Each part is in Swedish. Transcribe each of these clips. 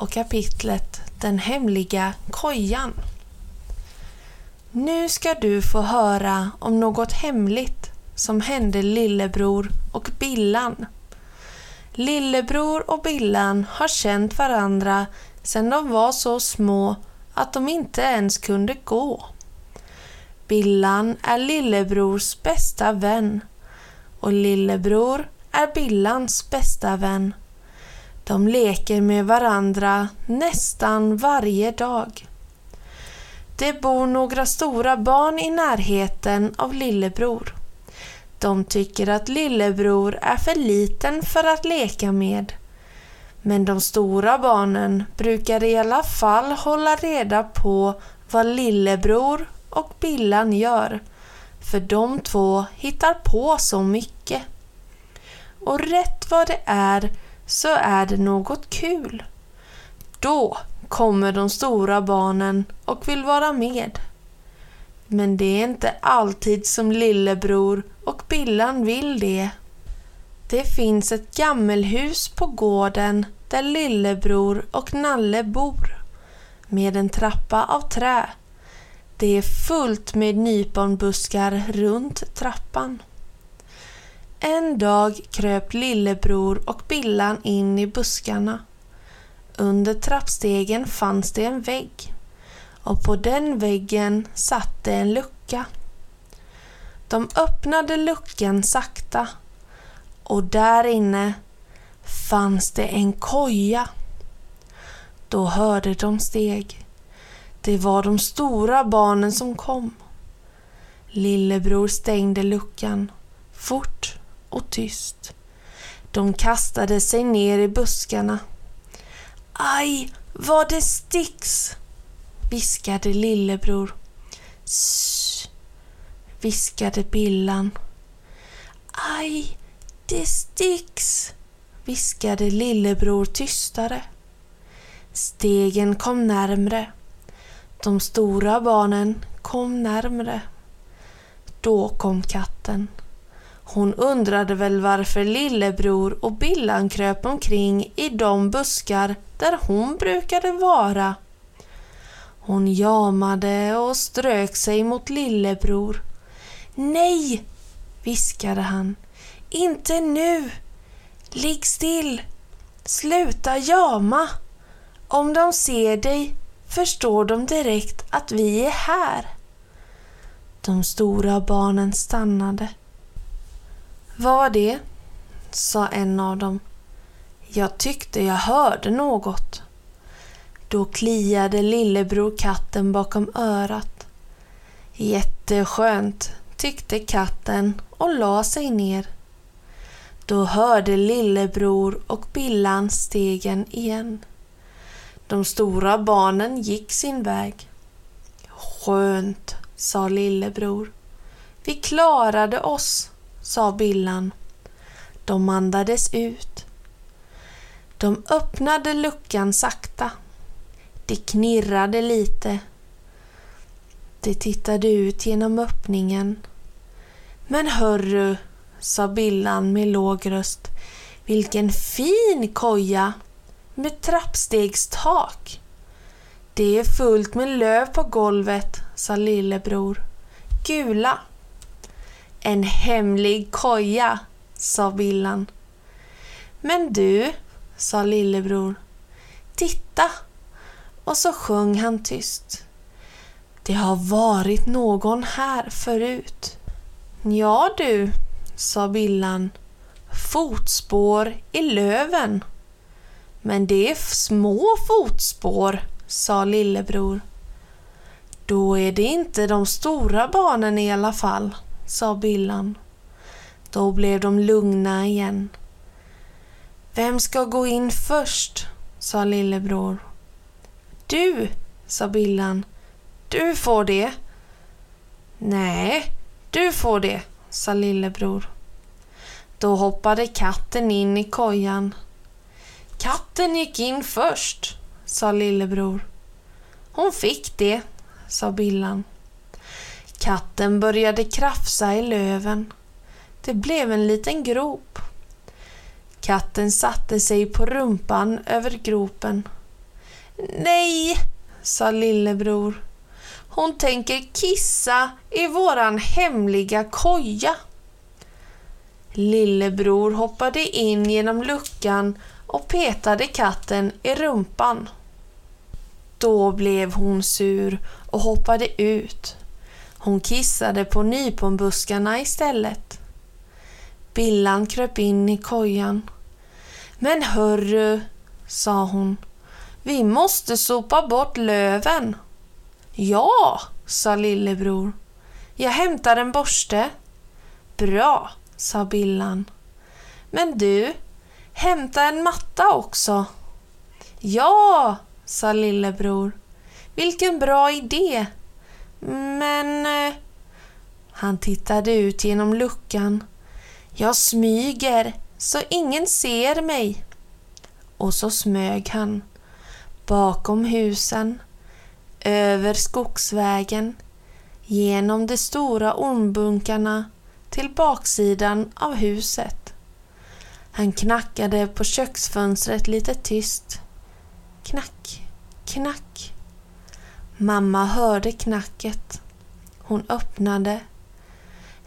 och kapitlet Den hemliga kojan. Nu ska du få höra om något hemligt som hände Lillebror och Billan. Lillebror och Billan har känt varandra sedan de var så små att de inte ens kunde gå. Billan är Lillebrors bästa vän och Lillebror är Billans bästa vän. De leker med varandra nästan varje dag. Det bor några stora barn i närheten av Lillebror. De tycker att Lillebror är för liten för att leka med. Men de stora barnen brukar i alla fall hålla reda på vad Lillebror och Billan gör. För de två hittar på så mycket. Och rätt vad det är så är det något kul. Då kommer de stora barnen och vill vara med. Men det är inte alltid som lillebror och Billan vill det. Det finns ett gammelhus på gården där lillebror och Nalle bor. Med en trappa av trä. Det är fullt med nyponbuskar runt trappan. En dag kröp lillebror och Billan in i buskarna. Under trappstegen fanns det en vägg och på den väggen satt det en lucka. De öppnade luckan sakta och där inne fanns det en koja. Då hörde de steg. Det var de stora barnen som kom. Lillebror stängde luckan fort och tyst. De kastade sig ner i buskarna. Aj, vad det sticks! viskade lillebror. Shh, viskade Billan. Aj, det sticks! viskade lillebror tystare. Stegen kom närmre. De stora barnen kom närmre. Då kom katten. Hon undrade väl varför lillebror och Billan kröp omkring i de buskar där hon brukade vara. Hon jamade och strök sig mot lillebror. Nej, viskade han. Inte nu! Ligg still! Sluta jama! Om de ser dig förstår de direkt att vi är här. De stora barnen stannade. Vad det? sa en av dem. Jag tyckte jag hörde något. Då kliade lillebror katten bakom örat. Jätteskönt, tyckte katten och la sig ner. Då hörde lillebror och Billan stegen igen. De stora barnen gick sin väg. Skönt, sa lillebror. Vi klarade oss sa Billan. De andades ut. De öppnade luckan sakta. Det knirrade lite. De tittade ut genom öppningen. Men hörru, sa Billan med låg röst. Vilken fin koja! Med trappstegstak. Det är fullt med löv på golvet, sa lillebror. Gula. En hemlig koja, sa Billan. Men du, sa lillebror. Titta! Och så sjöng han tyst. Det har varit någon här förut. Ja du, sa Billan. Fotspår i löven. Men det är små fotspår, sa lillebror. Då är det inte de stora barnen i alla fall sa Billan. Då blev de lugna igen. Vem ska gå in först? sa lillebror. Du, sa Billan. du får det. Nej, du får det, sa lillebror. Då hoppade katten in i kojan. Katten gick in först, sa lillebror. Hon fick det, sa Billan. Katten började krafsa i löven. Det blev en liten grop. Katten satte sig på rumpan över gropen. Nej, sa lillebror. Hon tänker kissa i våran hemliga koja. Lillebror hoppade in genom luckan och petade katten i rumpan. Då blev hon sur och hoppade ut. Hon kissade på nyponbuskarna istället. Billan kröp in i kojan. Men hörru, sa hon, vi måste sopa bort löven. Ja, sa lillebror. Jag hämtar en borste. Bra, sa Billan. Men du, hämta en matta också. Ja, sa lillebror. Vilken bra idé. Men... Eh, han tittade ut genom luckan. Jag smyger så ingen ser mig. Och så smög han. Bakom husen. Över skogsvägen. Genom de stora ormbunkarna till baksidan av huset. Han knackade på köksfönstret lite tyst. Knack, knack. Mamma hörde knacket. Hon öppnade.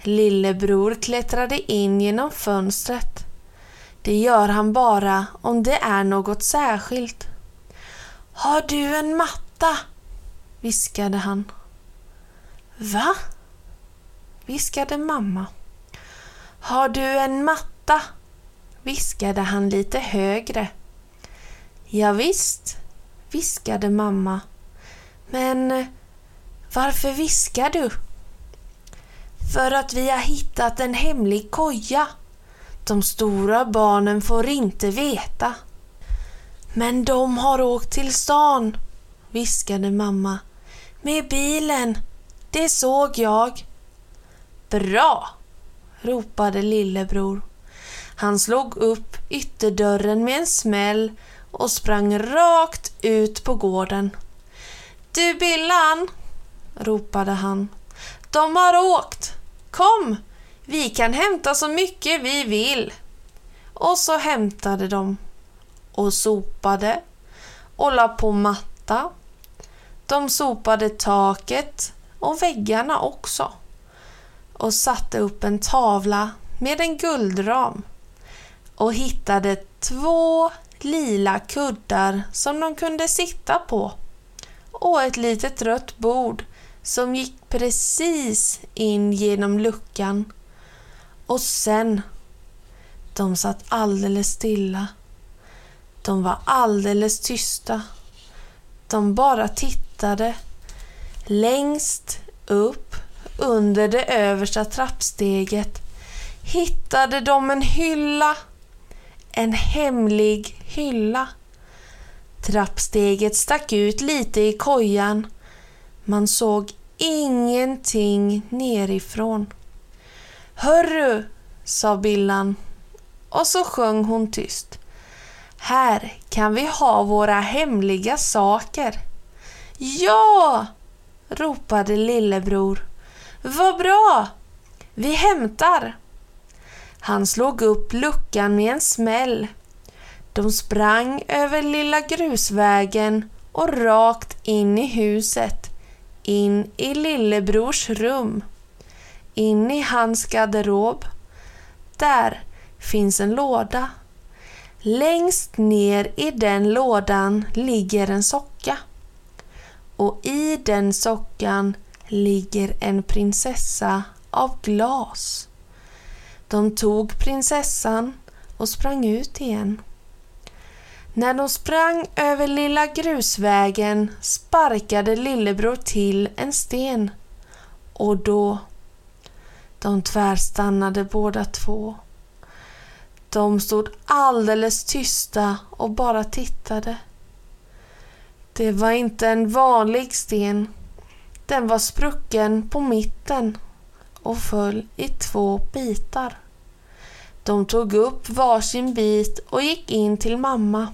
Lillebror klättrade in genom fönstret. Det gör han bara om det är något särskilt. Har du en matta? viskade han. Va? viskade mamma. Har du en matta? viskade han lite högre. Ja, visst, viskade mamma. Men varför viskar du? För att vi har hittat en hemlig koja. De stora barnen får inte veta. Men de har åkt till stan, viskade mamma. Med bilen. Det såg jag. Bra, ropade lillebror. Han slog upp ytterdörren med en smäll och sprang rakt ut på gården. Du Billan, ropade han. De har åkt. Kom, vi kan hämta så mycket vi vill. Och så hämtade de och sopade och la på matta. De sopade taket och väggarna också och satte upp en tavla med en guldram och hittade två lila kuddar som de kunde sitta på och ett litet rött bord som gick precis in genom luckan. Och sen, de satt alldeles stilla. De var alldeles tysta. De bara tittade. Längst upp under det översta trappsteget hittade de en hylla. En hemlig hylla. Trappsteget stack ut lite i kojan. Man såg ingenting nerifrån. Hörru, sa Billan och så sjöng hon tyst. Här kan vi ha våra hemliga saker. Ja! ropade lillebror. Vad bra! Vi hämtar! Han slog upp luckan med en smäll. De sprang över lilla grusvägen och rakt in i huset, in i lillebrors rum, in i hans garderob. Där finns en låda. Längst ner i den lådan ligger en socka. Och i den sockan ligger en prinsessa av glas. De tog prinsessan och sprang ut igen. När de sprang över lilla grusvägen sparkade lillebror till en sten och då... De tvärstannade båda två. De stod alldeles tysta och bara tittade. Det var inte en vanlig sten. Den var sprucken på mitten och föll i två bitar. De tog upp varsin bit och gick in till mamma.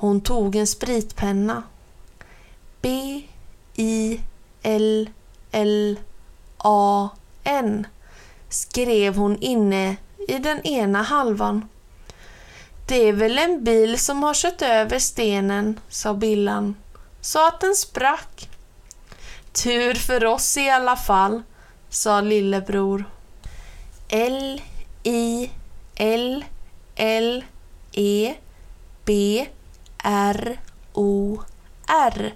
Hon tog en spritpenna. B I L L A N skrev hon inne i den ena halvan. Det är väl en bil som har kört över stenen, sa Billan, så att den sprack. Tur för oss i alla fall, sa lillebror. L I L L E B R O R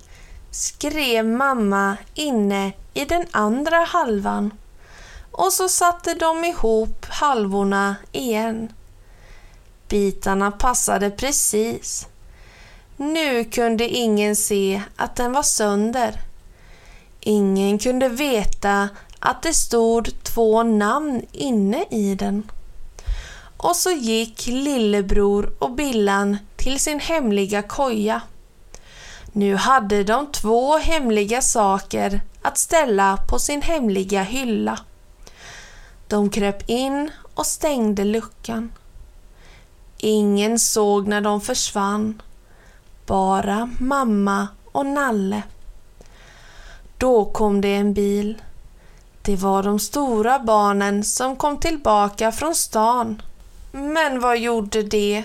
skrev mamma inne i den andra halvan och så satte de ihop halvorna igen. Bitarna passade precis. Nu kunde ingen se att den var sönder. Ingen kunde veta att det stod två namn inne i den. Och så gick lillebror och Billan till sin hemliga koja. Nu hade de två hemliga saker att ställa på sin hemliga hylla. De kröp in och stängde luckan. Ingen såg när de försvann. Bara mamma och Nalle. Då kom det en bil. Det var de stora barnen som kom tillbaka från stan. Men vad gjorde det?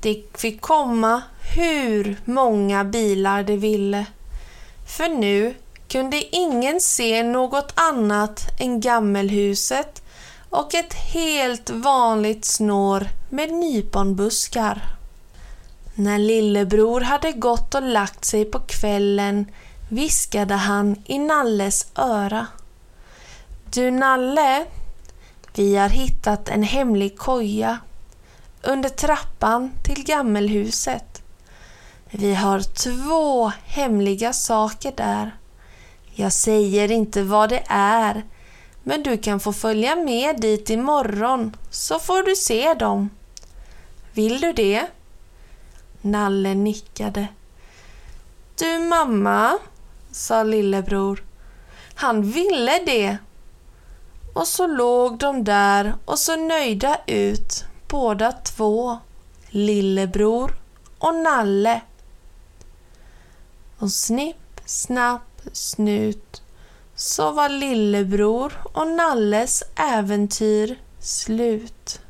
Det fick komma hur många bilar det ville. För nu kunde ingen se något annat än gammelhuset och ett helt vanligt snår med nyponbuskar. När lillebror hade gått och lagt sig på kvällen viskade han i Nalles öra. Du Nalle, vi har hittat en hemlig koja under trappan till gammelhuset. Vi har två hemliga saker där. Jag säger inte vad det är, men du kan få följa med dit imorgon så får du se dem. Vill du det? Nalle nickade. Du mamma, sa lillebror. Han ville det. Och så låg de där och så nöjda ut båda två, lillebror och Nalle. Och snipp, snapp, snut så var lillebror och Nalles äventyr slut.